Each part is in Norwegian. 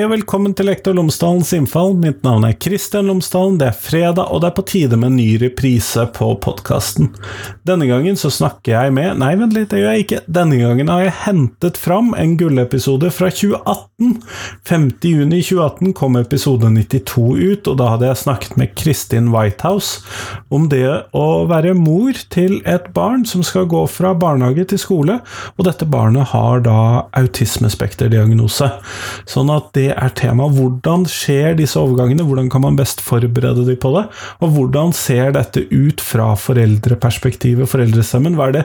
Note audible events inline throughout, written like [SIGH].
Hei og velkommen til Lektor Lomsdalens innfall. Mitt navn er Kristian Lomsdalen. Det er fredag, og det er på tide med ny reprise på podkasten. Denne gangen så snakker jeg med Nei, vent litt, det gjør jeg ikke. Denne gangen har jeg hentet fram en gullepisode fra 2018. 5. juni 2018 kom episode 92 ut, og da hadde jeg snakket med Kristin Whitehouse om det å være mor til et barn som skal gå fra barnehage til skole, og dette barnet har da autismespekterdiagnose. Sånn at det er tema. Hvordan skjer disse overgangene? Hvordan kan man best forberede dem på det? Og hvordan ser dette ut fra foreldreperspektivet, foreldrestemmen? Hva er det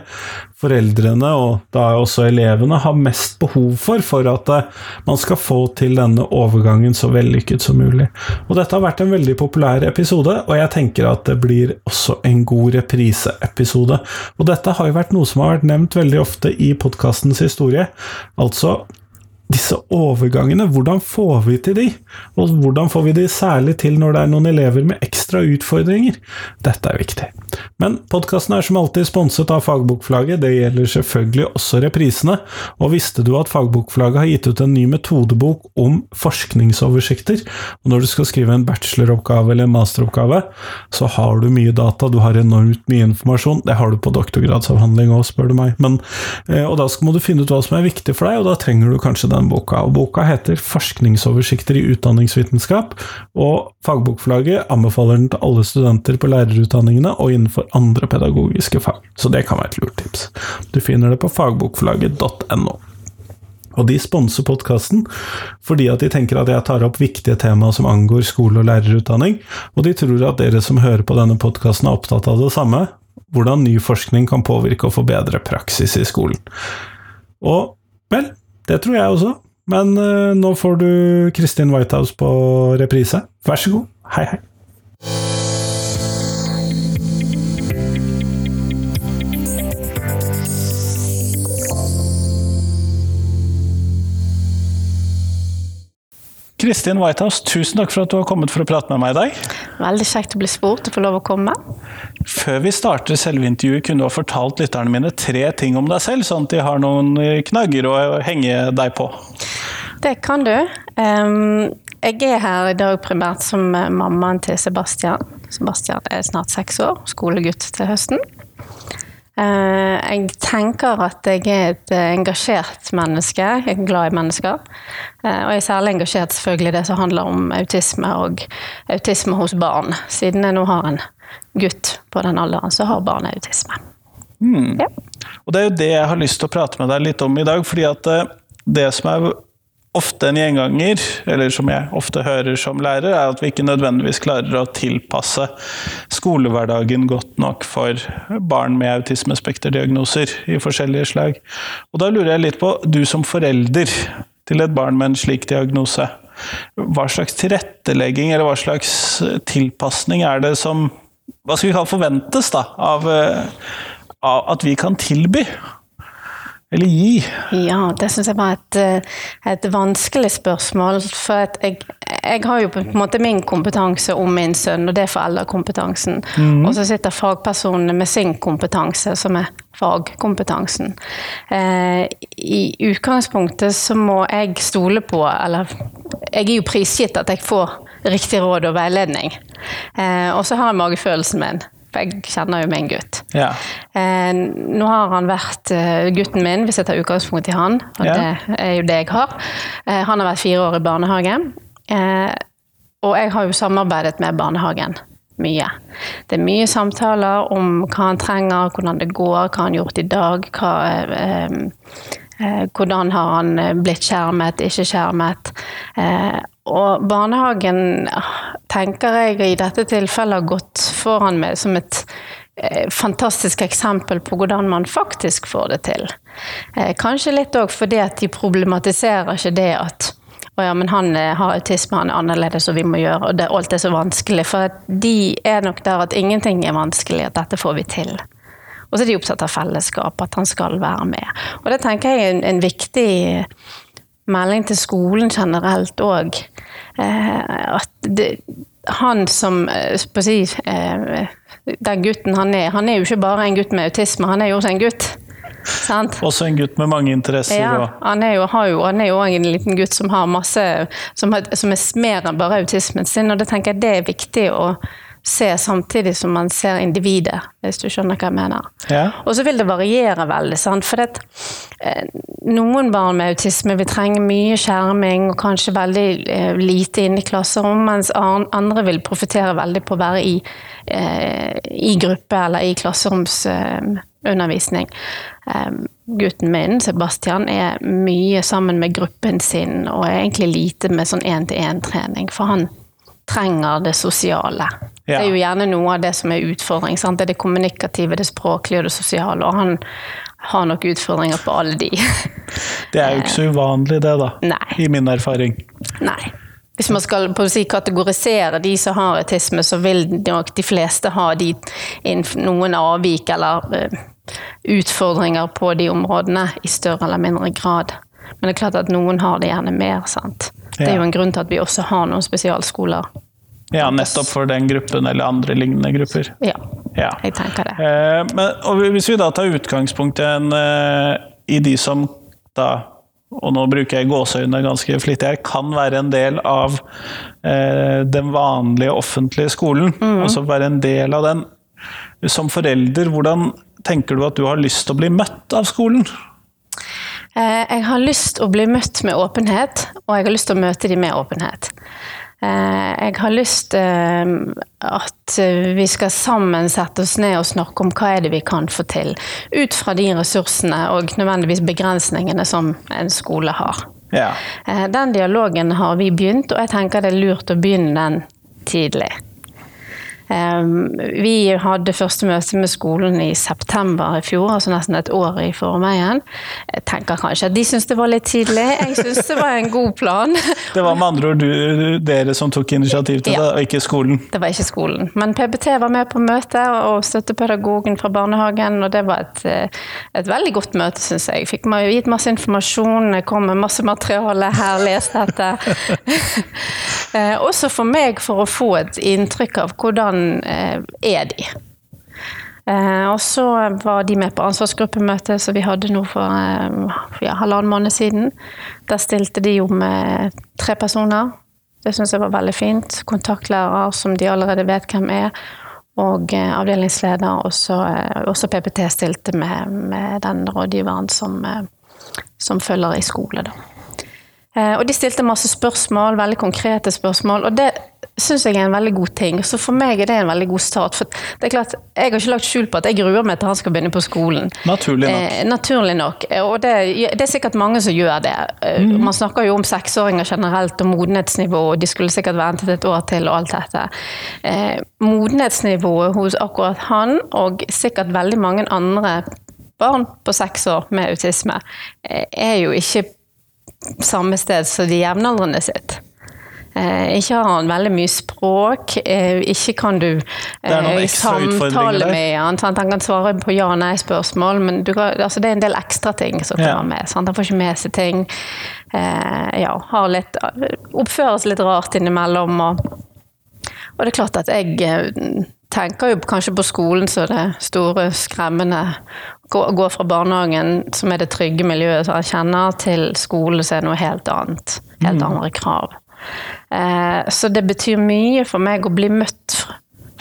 foreldrene, og da også elevene, har mest behov for for at eh, man skal få til denne overgangen så vellykket som mulig? Og dette har vært en veldig populær episode, og jeg tenker at det blir også en god repriseepisode. Og dette har jo vært noe som har vært nevnt veldig ofte i podkastens historie. Altså disse overgangene, hvordan får vi til de? Og hvordan får vi de særlig til når det er noen elever med ekstra utfordringer? Dette er viktig. Men podkasten er som alltid sponset av Fagbokflagget, det gjelder selvfølgelig også reprisene. Og visste du at Fagbokflagget har gitt ut en ny metodebok om forskningsoversikter? Og når du skal skrive en bacheloroppgave eller en masteroppgave, så har du mye data, du har enormt mye informasjon. Det har du på doktorgradsavhandling òg, spør du meg. Men, eh, og da må du finne ut hva som er viktig for deg, og da trenger du kanskje den boka. Og boka heter 'Forskningsoversikter i utdanningsvitenskap', og fagbokforlaget anbefaler den til alle studenter på lærerutdanningene og innenfor andre pedagogiske fag. Så det kan være et lurt tips. Du finner det på fagbokforlaget.no. Og de sponser podkasten fordi at de tenker at jeg tar opp viktige temaer som angår skole- og lærerutdanning, og de tror at dere som hører på denne podkasten er opptatt av det samme, hvordan ny forskning kan påvirke og forbedre praksis i skolen. Og vel, det tror jeg også. Men uh, nå får du Kristin Whitehouse på reprise. Vær så god. Hei, hei. Kristin Whitehouse, tusen takk for at du har kommet for å prate med meg i dag. Veldig kjekt å bli spurt og få lov å komme. Før vi starter selve intervjuet, kunne du ha fortalt lytterne mine tre ting om deg selv, sånn at de har noen knagger å henge deg på? Det kan du. Jeg er her i dag primært som mammaen til Sebastian. Sebastian er snart seks år, skolegutt til høsten. Eh, jeg tenker at jeg er et eh, engasjert menneske. Jeg er glad i mennesker. Eh, og jeg er særlig engasjert selvfølgelig i det som handler om autisme og autisme hos barn. Siden jeg nå har en gutt på den alderen, så har barn autisme. Mm. Ja. Og det er jo det jeg har lyst til å prate med deg litt om i dag. fordi at det som er ofte en gjenganger, eller som jeg ofte hører som lærer, er at vi ikke nødvendigvis klarer å tilpasse skolehverdagen godt nok for barn med autismespekterdiagnoser i forskjellige slag. Og da lurer jeg litt på, du som forelder til et barn med en slik diagnose, hva slags tilrettelegging eller hva slags tilpasning er det som hva skal vi kalle forventes da, av, av at vi kan tilby? Eller gi? Ja, det syns jeg var et, eh, et, vanskelig spørsmål. For jeg, jeg, har jo på en måte min kompetanse om min sønn, og det er foreldrekompetansen. Mm. Og så sitter fagpersonene med sin kompetanse, som er fagkompetansen. Eh, I utgangspunktet så må jeg stole på, eller jeg er jo prisgitt at jeg får riktig råd og veiledning. Eh, og så har jeg magefølelsen min. For jeg kjenner jo min gutt. Ja. Eh, nå har han vært eh, gutten min, hvis jeg tar utgangspunkt i han, og ja. det er jo det jeg har. Eh, han har vært fire år i barnehage. Eh, og jeg har jo samarbeidet med barnehagen mye. Det er mye samtaler om hva han trenger, hvordan det går, hva han har gjort i dag. Hva, eh, eh, hvordan har han blitt skjermet, ikke skjermet. Og barnehagen tenker jeg i dette tilfellet har gått foran meg som et eh, fantastisk eksempel på hvordan man faktisk får det til. Eh, kanskje litt òg fordi at de problematiserer ikke det at å ja, men han eh, har autisme, han er annerledes, og vi må gjøre og det, alt er så vanskelig. For de er nok der at ingenting er vanskelig, at dette får vi til. Og så er de opptatt av fellesskap, at han skal være med. Og det tenker jeg er en, en viktig melding til skolen generelt òg. Eh, at det, han som eh, på å si, eh, Den gutten han er, han er jo ikke bare en gutt med autisme, han er jo også en gutt. Sant? Også en gutt med mange interesser. Ja, han er jo, har jo, han er jo en liten gutt som har masse Som, har, som er mer enn bare autismen sin, og det tenker jeg det er viktig å se samtidig som man ser individet, hvis du skjønner hva jeg mener. ja. Og så vil det variere veldig, sant? for det, eh, noen barn med autisme vil trenge mye skjerming og kanskje veldig eh, lite inne i klasserom, mens andre vil profitere veldig på å være i, eh, i gruppe eller i klasseromsundervisning. undervisning gutten min, Sebastian, er mye sammen med gruppen sin og er egentlig lite med sånn én-til-én-trening, for han trenger det sosiale. Det er jo gjerne noe av det som er utfordring. Sant? Det er det kommunikative, det språklige og det sosiale. Og han har nok utfordringer på alle de. [LAUGHS] Det er jo ikke så uvanlig, det, da. Nei. I min erfaring. Nei. Hvis man skal si, kategorisere de som har autisme, så vil nok de fleste ha de, noen avvik eller eh, utfordringer på de områdene i større eller mindre grad. Men det er klart at noen har det gjerne mer. sant? Det er jo en grunn til at vi også har noen spesialskoler. Ja, nettopp for den gruppen eller andre lignende grupper. Ja, Ja. jeg tenker det. Eh, men, hvis vi da tar utgangspunkt i, en, eh, i de som da og nå bruker jeg gåseøynene ganske flittig her, kan være en del av eh, den vanlige offentlige skolen. Altså være en del av den. Som forelder, hvordan tenker du at du har lyst til å bli møtt av skolen? Eh, Jeg har lyst å bli møtt med åpenhet, og jeg har lyst til å møte dem med åpenhet. Eh, Jeg har lyst eh, at vi skal sammen sette oss ned og snakke om hva er det vi kan få til, ut fra de ressursene og nødvendigvis begrensningene som en skole har. Ja. Den dialogen har vi begynt, og jeg tenker det er lurt å begynne den tidlig. Eh, Vi hadde første møte med skolen i september i fjor, altså nesten et år i forveien. Jeg tenker kanskje at de syntes det var litt tidlig. Jeg syns det var en god plan. [LAUGHS] Det var med andre ord du, dere som tok initiativ til Ja. det, og ikke skolen. Det var ikke skolen. Men PBT var med på møtet, og støttepedagogen fra barnehagen. Og det var et, eh, et veldig godt møte, syns jeg. Fikk meg gitt masse informasjon, jeg kom med masse materiale. Her, lest dette. [LAUGHS] Eh, Også for meg, for å få et inntrykk av hvordan eh, er de. Eh, og så var de med på ansvarsgruppemøtet som vi hadde nå for eh, ja, halvannen måned siden. Der stilte de jo med tre personer. Det syns jeg var veldig fint. Kontaktlærer som de allerede vet hvem er. Og avdelingsleder. Og så PPT stilte med, med den rådgiveren som, som følger i skole, da. Eh, Og de stilte masse spørsmål, veldig konkrete spørsmål, og det syns jeg er en veldig god ting. Så for meg er det en veldig god start. For det er klart, jeg har ikke lagt skjul på at jeg gruer meg til han skal begynne på skolen. Naturlig nok. Eh, naturlig nok. Og det, det er sikkert mange som gjør det. Mm. Man snakker jo om seksåringer generelt og modenhetsnivå, og de skulle sikkert ventet et år til og alt dette. Eh, modenhetsnivået hos akkurat han, og sikkert veldig mange andre barn på seks år med autisme, eh, er jo ikke samme sted som de jevnaldrende sitt. Eh, ikke har han veldig mye språk, eh, ikke kan du eh, samtale med han. Sant? Han kan svare på ja- og nei-spørsmål, men du kan, altså det er en del ekstra ting som Ja. kommer med. Sant? Han får ikke med seg ting. Eh, ja, har litt, oppføres litt rart innimellom. Og, og det er klart at jeg eh, tenker jo kanskje på skolen som det store, skremmende. Gå, gå fra barnehagen, som er det trygge miljøet som jeg kjenner, til skole som er noe helt annet. Helt andre krav. Eh, så det betyr mye for meg å bli møtt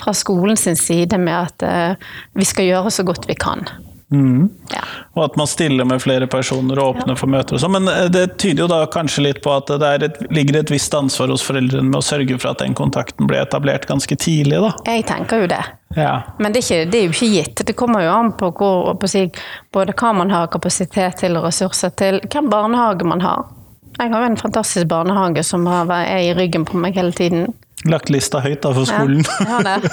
fra skolen sin side med at eh, vi skal gjøre så godt vi kan. Ja. Og at man stiller med flere personer og åpner for møter og sånn. Men eh, det tyder jo da kanskje litt på at det et, ligger et visst ansvar hos foreldrene med å sørge for at den kontakten ble etablert ganske tidlig, da. Jeg tenker jo det. Ja. Men det er, ikke, det er jo ikke gitt. Det kommer jo an på, hvor, på si, både hva man har kapasitet til og ressurser til, hvem barnehage man har. Jeg har jo en fantastisk barnehage som har, er i ryggen på meg hele tiden. Lagt lista høyt da for skolen. Ja, det. [LAUGHS]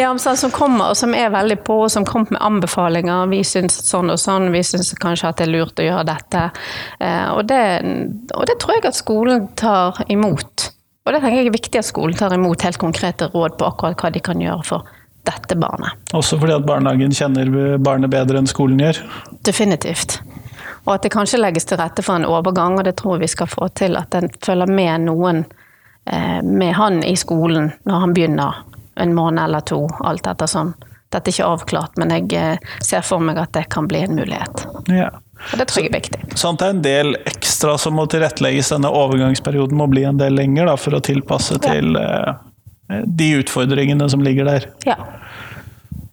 ja, men sånn som kommer, og som er veldig på, og som kommer med anbefalinger. Vi syns sånn og sånn, vi syns kanskje at det er lurt å gjøre dette. Eh, Og det, og det tror jeg at skolen tar imot. Og det tenker jeg er viktig at skolen tar imot helt konkrete råd på akkurat hva de kan gjøre for dette barnet. Også fordi at barnehagen kjenner barnet bedre enn skolen gjør. Definitivt. Og at det kanskje legges til rette for en overgang, og det tror vi skal få til. At den følger med noen eh, med han i skolen når han begynner en måned eller to, alt ettersom dette er ikke avklart, men jeg eh, ser for meg at det kan bli en mulighet. Ja. Og det tror jeg er viktig. Sånn at det er en del ekstra som må tilrettelegges. Denne overgangsperioden må bli en del lenger da, for å tilpasse til eh, de utfordringene som ligger der. Ja.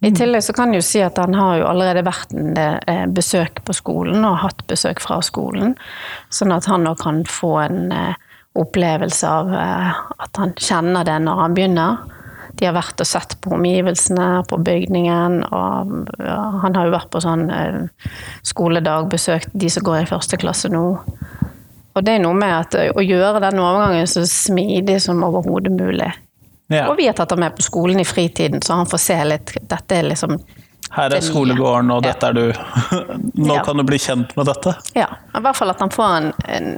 I tillegg så kan jeg jo si at han har jo allerede vært en eh, besøk på skolen og hatt besøk fra skolen. Sånn at han nå kan få en eh, opplevelse av eh, at han kjenner det når han begynner. De har vært og sett på omgivelsene, på bygningen. Og han har jo vært på sånn skoledag, besøkt de som går i første klasse nå. Og det er noe med at å gjøre den overgangen så smidig som overhodet mulig. Ja. Og vi har tatt ham med på skolen i fritiden, så han får se litt Dette er liksom Her er skolegården, og dette er du. [LAUGHS] Nå kan du bli kjent med dette. Ja, i hvert fall at han får en, en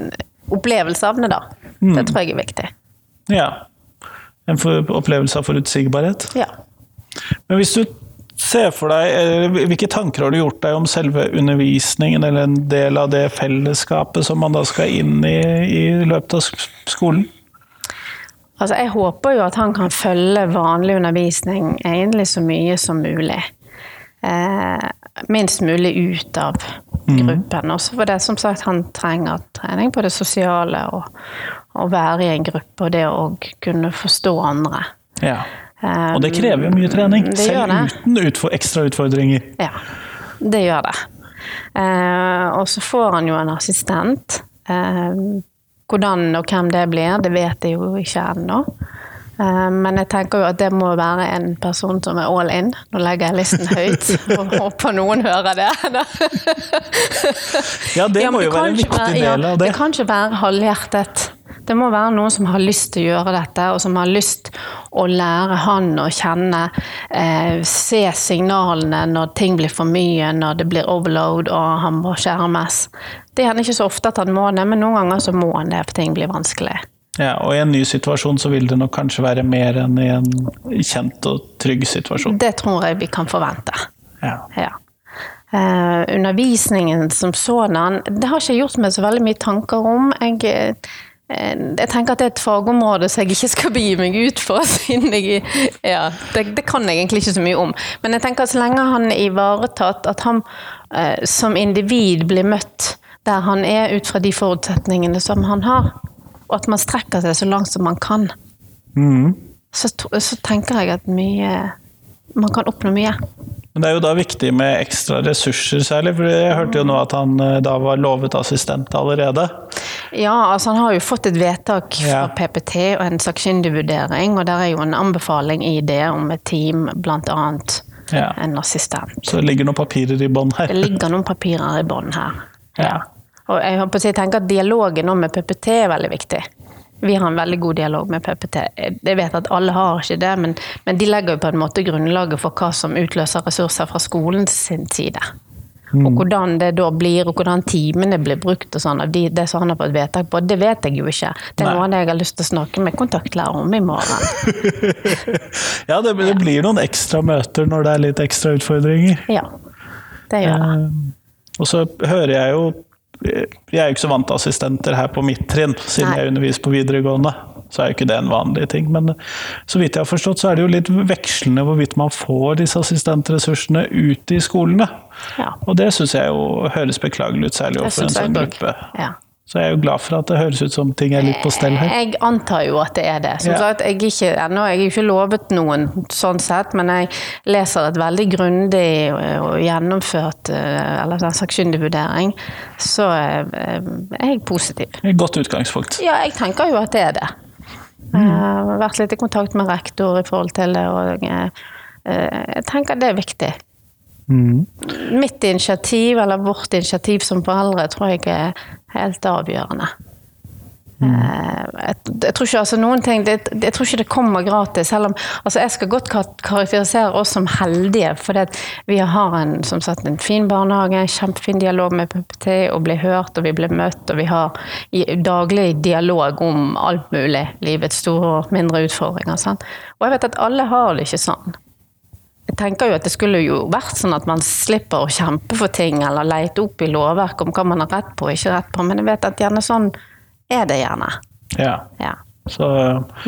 opplevelse av det, da. Det tror jeg er viktig. Ja. En opplevelse av forutsigbarhet. Ja. Men hvis du ser for deg, Hvilke tanker har du gjort deg om selve undervisningen, eller en del av det fellesskapet som man da skal inn i i løpet av skolen? Altså, jeg håper jo at han kan følge vanlig undervisning egentlig så mye som mulig. Eh, minst mulig ut av gruppen. Også for det som sagt, han trenger trening på det sosiale og å være i en gruppe og det å kunne forstå andre. Ja. Og det krever jo mye trening, Det selv det. uten utfor, ekstra utfordringer. Ja, det gjør det. Eh, og så får han jo en assistent. Eh, hvordan og hvem det blir, det vet jeg jo ikke ennå. Eh, men jeg tenker jo at det må være en person som er all in. Nå legger jeg listen høyt, [LAUGHS] og håper noen hører det. Ja, det Ja, må men jo være en viktig være- ja, del av det. Det kan ikke være halvhjertet. Det må være noen som har lyst til å gjøre dette, og som har lyst å lære han å kjenne. Eh, se signalene når ting blir for mye, når det blir overload og han må skjermes. Det er han ikke så ofte at han må det, men noen ganger så må han det, for ting blir vanskelig. Ja, og i en ny situasjon så vil det nok kanskje være mer enn i en kjent og trygg situasjon. Det tror jeg vi kan forvente. Ja. Ja. Eh, undervisningen som sådan, det har ikke gjort meg så veldig mye tanker om. Jeg, eh, jeg tenker at det er et fagområde som jeg ikke skal [LAUGHS] begi meg ut for, siden jeg ja, det, det kan jeg egentlig ikke så mye om. Men jeg tenker at så lenge han er ivaretatt, at han eh, som individ blir møtt der han er ut fra de forutsetningene som han har, og at man strekker seg så langt som man kan, mm. så, så tenker jeg at mye Man kan oppnå mye. Men det er jo da viktig med ekstra ressurser særlig, for jeg hørte jo nå at han eh, da var lovet assistent allerede. Ja, altså han har jo fått et vedtak fra Ja. PPT og en sakkyndigvurdering, og der er jo en anbefaling i det om et team, blant annet Ja. en assistent. Så det ligger noen papirer i bånn her. Det ligger noen papirer i bånn her. Ja. Og jeg, tenker at dialogen med PPT er veldig viktig. Vi har en veldig god dialog med PPT. Jeg vet at alle har ikke det, men, men de legger jo på en måte grunnlaget for hva som utløser ressurser fra skolens sin side. Og hvordan det da blir, og hvordan timene blir brukt og sånn, av de, det som han har fått vedtak på, det vet jeg jo ikke. Det er noe av det jeg har lyst til å snakke med kontaktlærer om i morgen. [LAUGHS] Ja, det, det blir noen ekstra møter når det er litt ekstra utfordringer. Ja, det gjør det. Eh, Og så hører jeg jo Jeg er jo ikke så vant til assistenter her på mitt trinn, siden Nei. jeg underviser på videregående. Så er jo ikke det en vanlig ting. Men så vidt jeg har forstått, så er det jo litt vekslende hvorvidt man får disse assistentressursene ute i skolene. Ja. Og det syns jeg jo høres beklagelig ut, særlig overfor en sånn gruppe. Ja. Så jeg er jo glad for at det høres ut som ting er litt på stell her. Jeg antar jo at det er det. Som Ja. sagt, jeg er ikke, ennå, jeg er ikke lovet noen sånn sett, men jeg leser et veldig grundig og gjennomført eh, eller en sakkyndig vurdering, så eh, er jeg positiv. Et godt utgangspunkt. Ja, jeg tenker jo at det er det. Jeg har vært litt i kontakt med rektor i forhold til det, og eh, eh, jeg tenker det er viktig. Mitt initiativ, eller vårt initiativ som foreldre, tror jeg er helt avgjørende. Mm. Jeg, jeg tror ikke altså noen ting det, Jeg tror ikke det kommer gratis. Selv om altså jeg skal godt karakterisere oss som heldige. For vi har en, som sagt, en fin barnehage, en kjempefin dialog med PPT, og blir hørt og vi blir møtt. Og vi har daglig dialog om alt mulig. Livets store og mindre utfordringer. Sant? Og jeg vet at alle har det ikke sånn. Tenker jo at det skulle jo vært sånn at man slipper å kjempe for ting, eller leite opp i lovverk om hva man har rett på og ikke rett på, men jeg vet at gjerne sånn er det gjerne. Ja. Ja. Så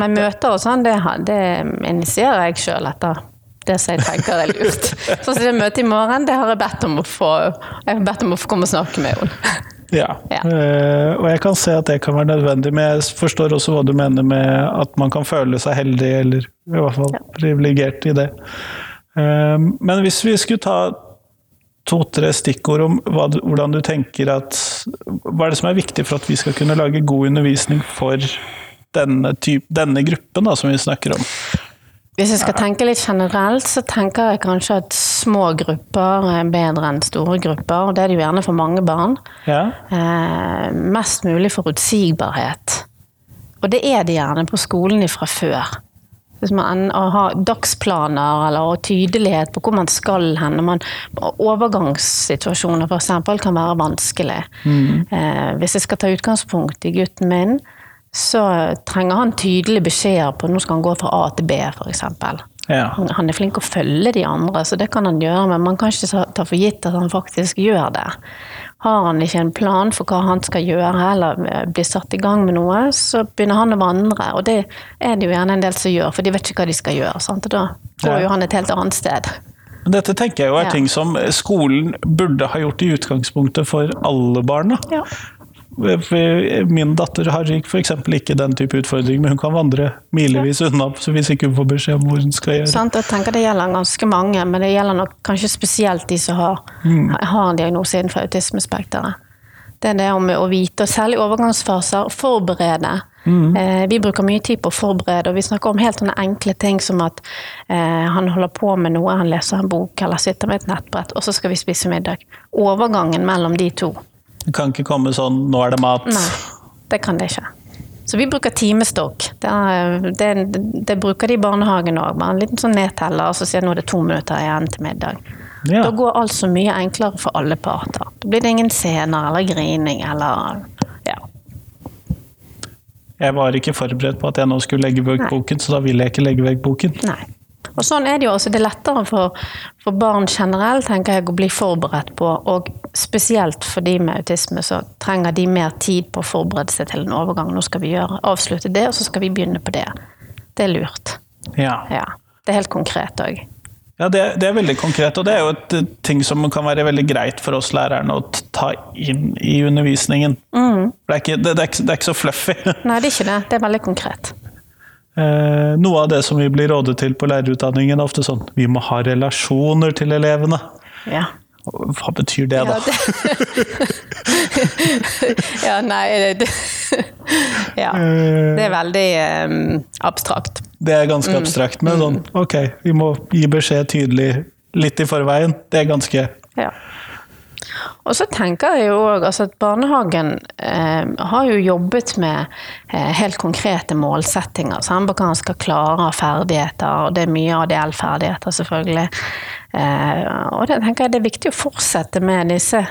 Men møter og sånn, det, det initierer jeg sjøl etter det som jeg tenker er lurt. [LAUGHS] Sånn som det møtet i morgen, det har jeg bedt om å få, jeg har bedt om å få komme og snakke med henne. [LAUGHS] Ja, Ja. Uh, og jeg kan se at det kan være nødvendig, men jeg forstår også hva du mener med at man kan føle seg heldig, eller i hvert fall privilegert i det. Eh, men hvis vi skulle ta to-tre stikkord om hva, hvordan du tenker at Hva er det som er viktig for at vi skal kunne lage god undervisning for denne, type, denne gruppen da, som vi snakker om? Hvis jeg skal tenke litt generelt, så tenker jeg kanskje at små grupper er bedre enn store grupper. og Det er det jo gjerne for mange barn. Ja? Eh, mest mulig forutsigbarhet. Og det er det gjerne på skolen fra før. Hvis man å ha dagsplaner eller tydelighet på hvor man skal hen. Når Man, overgangssituasjoner f.eks. kan være vanskelig. Eh, hvis jeg skal ta utgangspunkt i gutten min, så trenger han tydelige beskjeder på nå skal han gå fra A til B, f.eks. ja. Han er flink å følge de andre, så det kan han gjøre, men man kan ikke ta for gitt at han faktisk gjør det. Har han ikke en plan for hva han skal gjøre, eller eh, blir satt i gang med noe, så begynner han å vandre. Og det er det jo gjerne en del som gjør, for de vet ikke hva de skal gjøre. Sant? Og da går jo han et helt annet sted. Dette tenker jeg jo er Ja. ting som skolen burde ha gjort i utgangspunktet for alle barna. Ja. Min datter har f.eks. ikke den type utfordring, men hun kan vandre milevis unna så hvis ikke hun får beskjed om hvor hun skal gjøre. det. Jeg tenker det gjelder ganske mange, men det gjelder nok kanskje spesielt de som har, har en diagnose innenfor autismespekteret. Det er det om å vite, og særlig overgangsfaser, forberede. Eh, vi bruker mye tid på å forberede, og vi snakker om helt sånne enkle ting som at eh, han holder på med noe, han leser en bok eller sitter med et nettbrett, og så skal vi spise middag. Overgangen mellom de to. Det kan ikke komme sånn 'nå er det mat'. Nei, det kan det ikke. Så vi bruker timestokk. Det, det, det bruker de i barnehagen òg. Bare en liten sånn nedteller, og så sier nå er det to minutter igjen til middag. Ja. Da går alt så mye enklere for alle parter. Da blir det ingen scener eller grining eller ja. Jeg var ikke forberedt på at jeg nå skulle legge vekk boken, så da ville jeg ikke legge vekk boken. Nei. Og sånn er det jo også. Det er lettere for, for barn generelt tenker jeg, å bli forberedt på, og spesielt for de med autisme, så trenger de mer tid på å forberede seg til en overgang. Nå skal vi gjøre, avslutte det, og så skal vi begynne på det. Det er lurt. Ja, Ja. Det er helt konkret òg. ja det, det er veldig konkret, og det er jo et eh, ting som kan være veldig greit for oss lærerne å ta inn i undervisningen. Mm. det, er ikke, det, det, er ikke, det er ikke så fluffy. Nei, det er ikke det. Det er veldig konkret. Eh, noe av det som vi blir rådet til på lærerutdanningen, er ofte sånn Vi må ha relasjoner til elevene. Ja. Hva betyr det, da? Ja, det... [LAUGHS] ja nei det, Ja. Det er veldig um, abstrakt. Det er ganske abstrakt, men sånn ok, vi må gi beskjed tydelig litt i forveien. Det er ganske Ja. Og så tenker jeg jo òg altså at barnehagen eh, har jo jobbet med eh, helt konkrete målsettinger. Sant? På hva han skal klare av ferdigheter, og det er mye ADL-ferdigheter, selvfølgelig. Eh, og det tenker jeg det er viktig å fortsette med disse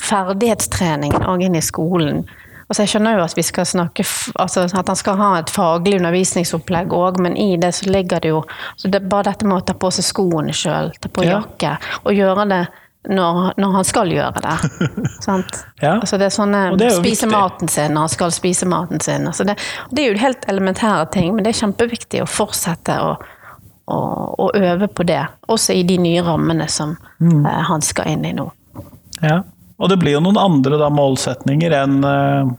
ferdighetstreningene òg inn i skolen. Altså jeg skjønner jo at vi skal snakke altså at han skal ha et faglig undervisningsopplegg òg, men i det så ligger det jo så det Bare dette med å ta på seg skoene sjøl, ta på Ja. jakke, og gjøre det når, når han skal gjøre det. [LAUGHS] sant? Ja. Altså det er sånne det er Spise viktig. maten sin når han skal spise maten sin. Altså det, det er jo helt elementære ting, men det er kjempeviktig å fortsette å, å, å øve på det. Også i de nye rammene som Mm. eh, han skal inn i nå. Ja. Og det blir jo noen andre da, målsetninger enn eh,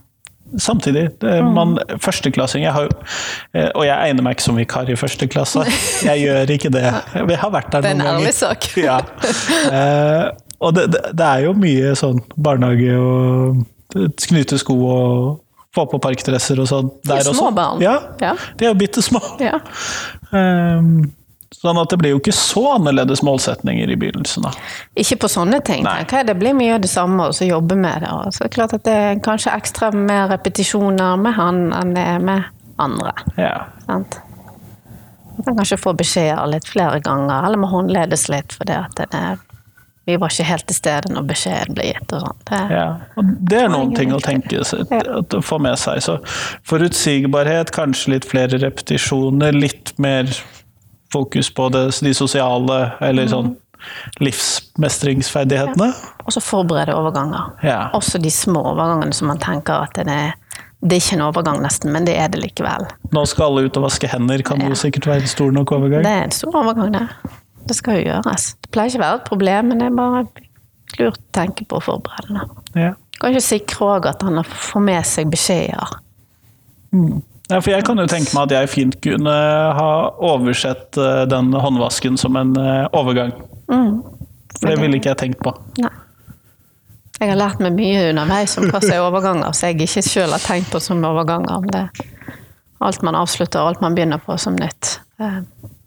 Samtidig. Mm. man, Førsteklassing har, jo- eh, Og jeg egner meg ikke som vikar i første klasse. Jeg gjør ikke det. Vi har vært der Det er noen en ganger. ærlig sak. [LAUGHS] Ja. Eh, og det, det, det er jo mye sånn barnehage og knyte sko og få på parkdresser og sånn. De er der små barn. Ja, Ja. de er jo bitte små. Ja. Um, sånn at det blir jo ikke så annerledes målsetninger i begynnelsen. da. Ikke på sånne ting. Tenker jeg. Det blir mye av det samme, og så jobbe med det. Og så er det klart at det er kanskje ekstra mer repetisjoner med han enn det er med andre. Ja. Sant? Man kan kanskje få beskjeder litt flere ganger, eller må håndledes litt, fordi at det er, vi var ikke helt til stede når beskjeden ble gitt. og sånt. Det, Ja, og det er noen ting å tenke seg, å få med seg. Så forutsigbarhet, kanskje litt flere repetisjoner, litt mer fokus på det, de sosiale eller sånn livsmestringsferdighetene. Og så forberede overganger. Ja. Også de små overgangene som man tenker at det er, det er ikke en overgang nesten, men det er det likevel. Nå skal alle ut og vaske hender, kan jo sikkert være en stor nok overgang. Det er en stor overgang, det. det skal jo gjøres. Det pleier ikke å være et problem, men det er bare lurt å tenke på å forberede det. Ja. Kanskje sikre òg at han får med seg beskjeder. Ja, for jeg kan jo tenke meg at jeg fint kunne ha oversett eh, den håndvasken som en overgang. overgang. For det ville ikke jeg tenkt på. Nei. Jeg har lært meg mye underveis om hva som er overganger, så jeg ikke sjøl har tenkt på som overganger. Om det alt man avslutter og alt man begynner på som nytt. Eh,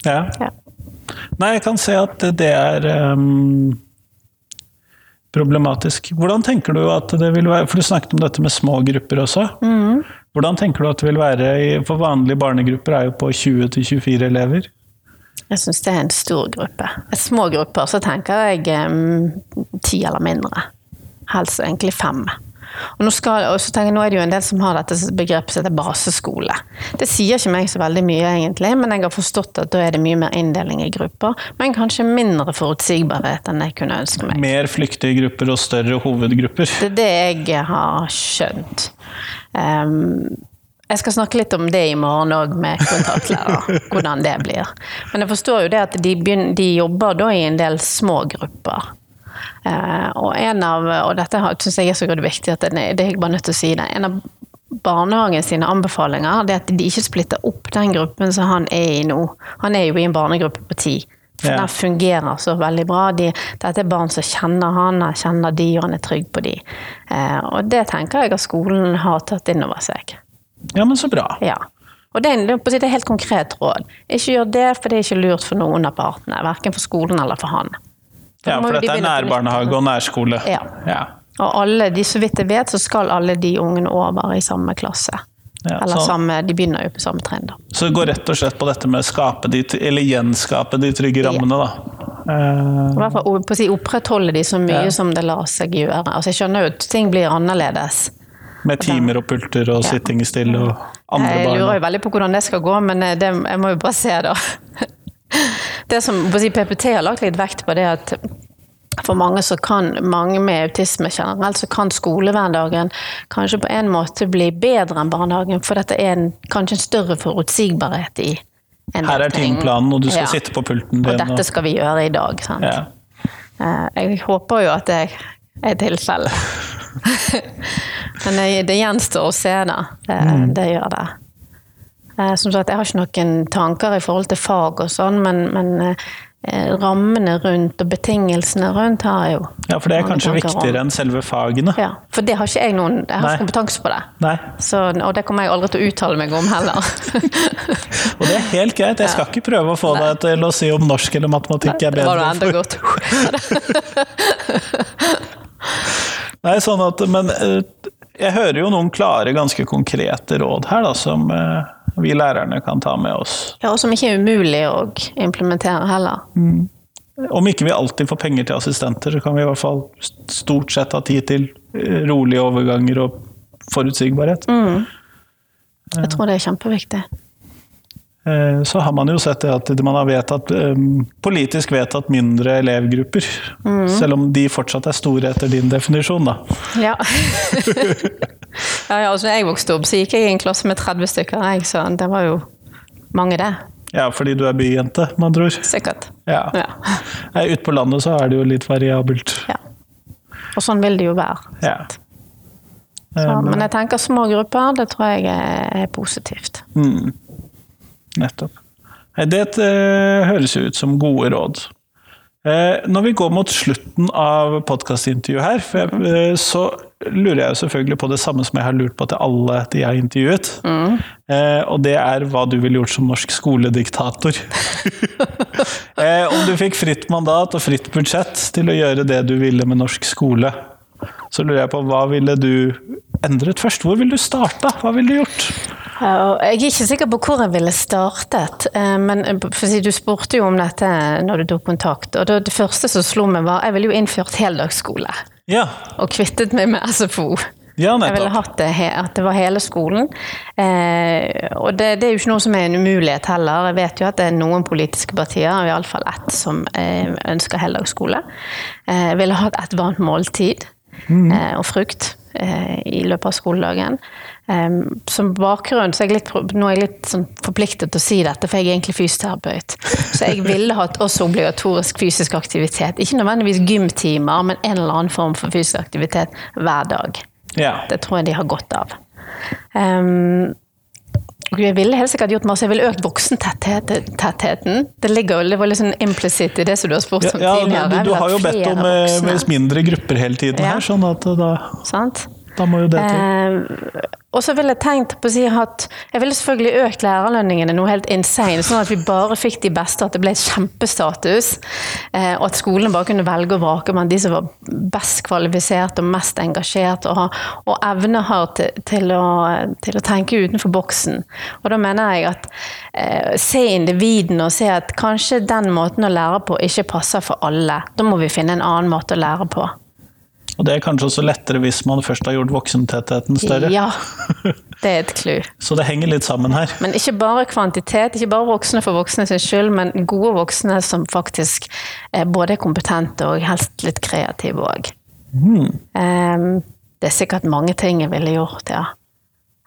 Ja. Ja. Nei, jeg kan se at det er um, problematisk. Hvordan tenker du at det vil være For du snakket om dette med små grupper også. Hvordan tenker du at det vil være For vanlige barnegrupper er jo på 20-24 elever. Jeg syns det er en stor gruppe. Et små grupper, så tenker jeg em, ti eller mindre. Helst egentlig fem. Og nå, skal, og så tenker jeg, nå er det jo en del som har dette begrepet som heter baseskole. Det sier ikke meg så veldig mye, egentlig, men jeg har forstått at da er det mye mer inndeling i grupper. Men kanskje mindre forutsigbarhet enn jeg kunne ønske meg. Mer flyktige grupper og større hovedgrupper. Det er det jeg har skjønt. Um, jeg skal snakke litt om det i morgen òg, med kontaktlærer. Hvordan det blir. Men jeg forstår jo det at de, begynner, de jobber da i en del små grupper. Eh, og en av, og dette syns jeg er så godt viktig at det, det er jeg bare nødt til å si det. En av barnehagen sine anbefalinger det er at de ikke splitter opp den gruppen som han er i nå. Han er jo i en barnegruppe på ti. For Ja. den fungerer så veldig bra. De, dette er barn som kjenner han, han kjenner de, og han er trygg på de. Eh, og det tenker jeg at skolen har tatt inn over seg. Ja, men så bra. Ja. Og det er, det er helt konkret råd. Ikke gjør det, for det er ikke lurt for noen av partene. Verken for skolen eller for han. Ja, for dette er nærbarnehage og nærskole. Ja. Ja. Og alle de, så vidt jeg vet, så skal alle de ungene over i samme klasse. Ja, Eller samme, de begynner jo på samme trinn, da. Så det går rett og slett på dette med å skape de, eller gjenskape de trygge rammene, da. I hvert fall på å si, opprettholde de så mye Ja. som det lar seg gjøre. Altså, jeg skjønner jo at ting blir annerledes. med timer og pulter og Ja. sitting stille og andre Jeg lurer jo veldig på hvordan det skal gå, men eh, det, jeg må jo bare se, da. [LAUGHS] Det som PPT har lagt litt vekt på, det er at for mange, så kan, mange med autisme generelt, så kan skolehverdagen kanskje på en måte bli bedre enn barnehagen, for dette er en, kanskje en større forutsigbarhet i en Her er timeplanen, og du skal Ja. sitte på pulten Og din. dette skal vi gjøre i dag. Sant? ja. Eh, Jeg håper jo at det er tilfellet. [LAUGHS] Men det, gjenstår å se, da. Det, det gjør det. Eh, Som sagt, jeg har ikke noen tanker i forhold til fag og sånn, men, men eh, rammene rundt og betingelsene rundt har jeg jo. ja, for det er kanskje viktigere om. enn selve fagene. Ja, for det har ikke jeg noen Jeg har kompetanse på det. Nei, Så, og det kommer jeg aldri til å uttale meg om heller. [LAUGHS] og det er helt greit. Jeg skal ikke prøve å få deg til å si om norsk eller matematikk er bedre. det var enda godt. [LAUGHS] Nei, sånn at, men eh, jeg hører jo noen klare, ganske konkrete råd her, da, som vi lærerne kan ta med oss. Ja, og som ikke er umulig å implementere heller. Om ikke vi alltid får penger til assistenter, så kan vi i hvert fall stort sett ha tid til eh, rolige overganger og forutsigbarhet. Jeg tror det er kjempeviktig. Eh, Så har man jo sett det at man har vedtatt, eh, politisk vedtatt mindre elevgrupper. Selv om de fortsatt er store etter din definisjon, da. Ja. [LAUGHS] ja, ja altså, jeg vokste opp, så gikk jeg i en klasse med 30 stykker, jeg, så det var jo mange, det. Ja, fordi du er byjente, med andre ord. Sikkert. Ja. Ja. Ute på landet så er det jo litt variabelt. ja. Og sånn vil det jo være. Ja. Så, Eh, men jeg tenker små grupper, det tror jeg er positivt. Mm. Nettopp. Det eh, høres ut som gode råd. Eh, når vi går mot slutten av podkastintervjuet her, eh, så lurer jeg selvfølgelig på det samme som jeg har lurt på til alle de jeg har intervjuet. Mm. og det er hva du ville gjort som norsk skolediktator. [LAUGHS] om du fikk fritt mandat og fritt budsjett til å gjøre det du ville med norsk skole, så lurer jeg på hva ville du endret først? Hvor ville du starta? Hva ville du gjort? Jeg er ikke sikker på hvor jeg ville startet, eh, men eh, du spurte jo om dette når du tok kontakt. og det, det første som slo meg var jeg ville jo innført heldagsskole. Ja, Og kvittet meg med SFO. ja Jeg ville hatt det, at det var hele skolen. Eh, og det, det er jo ikke noe som er en umulighet heller. Jeg vet jo at det er noen politiske partier, og iallfall ett, som eh, ønsker heldagsskole. Eh, jeg ville hatt et varmt måltid. Eh, og frukt eh, i løpet av skoledagen. Som bakgrunn så er jeg litt, nå er jeg litt sånn forpliktet til å si dette, for jeg er egentlig fysioterapeut. Så jeg ville hatt også obligatorisk fysisk aktivitet. Ikke nødvendigvis gymtimer, men en eller annen form for fysisk aktivitet hver dag. Ja. Det tror jeg de har godt av. Um, jeg ville helt sikkert gjort masse. Jeg ville økt voksentettheten. Det ligger jo, det var litt sånn implisitt i det som du har spurt om Ja, ja, tidligere. du, du har jo bedt om eh, voksne. mindre grupper hele tiden Ja. her, sånn at eh, da, Sant? Da må jo det til. Eh, og så ville jeg tenkt på å si at jeg ville selvfølgelig økt lærerlønningene noe helt insane, sånn at vi bare fikk de beste, at det ble kjempestatus. Eh, og at skolene bare kunne velge og vrake blant de som var best kvalifisert og mest engasjert, og, og evne har til, til, å, til å tenke utenfor boksen. Og da mener jeg at eh, se individene og se at kanskje den måten å lære på ikke passer for alle. Da må vi finne en annen måte å lære på. Og det er kanskje også lettere hvis man først har gjort voksentettheten større. Ja, [LAUGHS] det er et clou. Så det henger litt sammen her. Men ikke bare kvantitet, ikke bare voksne for voksne sin skyld, men gode voksne som faktisk er både er kompetente og helst litt kreative òg. det er sikkert mange ting jeg ville gjort, ja.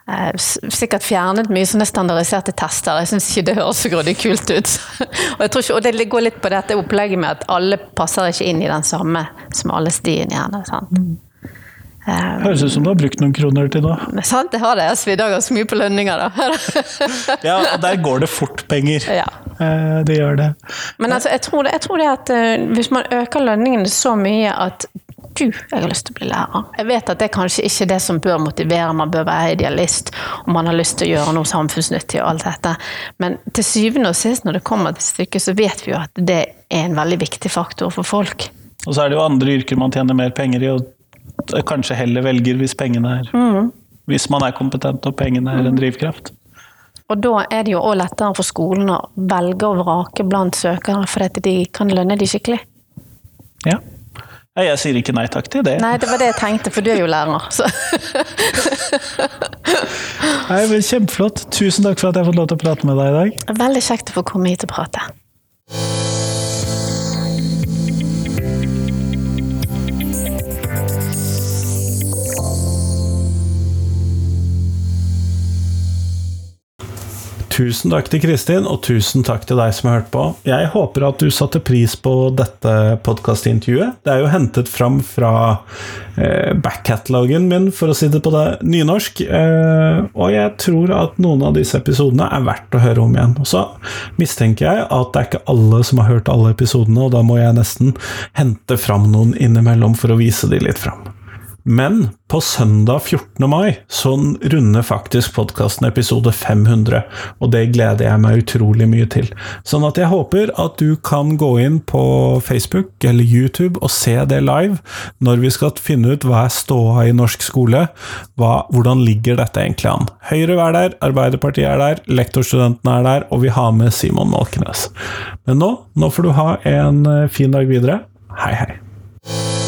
Eh, Sikkert fjernet mye sånne standardiserte tester. Jeg syns ikke det høres så grådig kult ut. [LAUGHS] og, jeg tror ikke, og det går litt på dette opplegget med at alle passer ikke inn i den samme smalestien. gjerne. sant? Høres ut som du har brukt noen kroner til da. Men sant, det har det. Jeg svidde ganske mye på lønninger, da. [LAUGHS] Ja, og der går det fort penger. ja. Eh, Det gjør det. Men altså, jeg tror det, jeg tror det at hvis man øker lønningene så mye at du, jeg har lyst til å bli lærer. Jeg vet at det er kanskje ikke det som bør motivere, man bør være idealist, om man har lyst til å gjøre noe samfunnsnyttig og alt dette. Men til syvende og sist, når det kommer til stykket, så vet vi jo at det er en veldig viktig faktor for folk. Og så er det jo andre yrker man tjener mer penger i, og kanskje heller velger hvis pengene er Hvis man er kompetent og pengene er en drivkraft. Og da er det jo også lettere for skolen å velge og vrake blant søkere, for de kan lønne de skikkelig. Ja. Nei, Jeg sier ikke nei takk til det. Nei, det var det jeg tenkte, for du er jo lærer. Så. Nei, men Kjempeflott. Tusen takk for at jeg har fått lov til å prate med deg i dag. Veldig kjekt å få komme hit og prate. Tusen takk til Kristin, og tusen takk til deg som har hørt på. Jeg håper at du satte pris på dette podkastintervjuet. Det er jo hentet fram fra eh, backcatalogen min, for å si det på det nynorsk. Eh, og jeg tror at noen av disse episodene er verdt å høre om igjen. Så mistenker jeg at det er ikke alle som har hørt alle episodene, og da må jeg nesten hente fram noen innimellom for å vise de litt fram. Men på søndag 14. mai så runder faktisk podkasten episode 500, og det gleder jeg meg utrolig mye til. Sånn at jeg håper at du kan gå inn på Facebook eller YouTube og se det live, når vi skal finne ut hva er ståa i norsk skole, hva, hvordan ligger dette egentlig an. Høyre er der, Arbeiderpartiet er der, lektorstudentene er der, og vi har med Simon Malkenes. Men nå, nå får du ha en eh, fin dag videre. Hei, hei.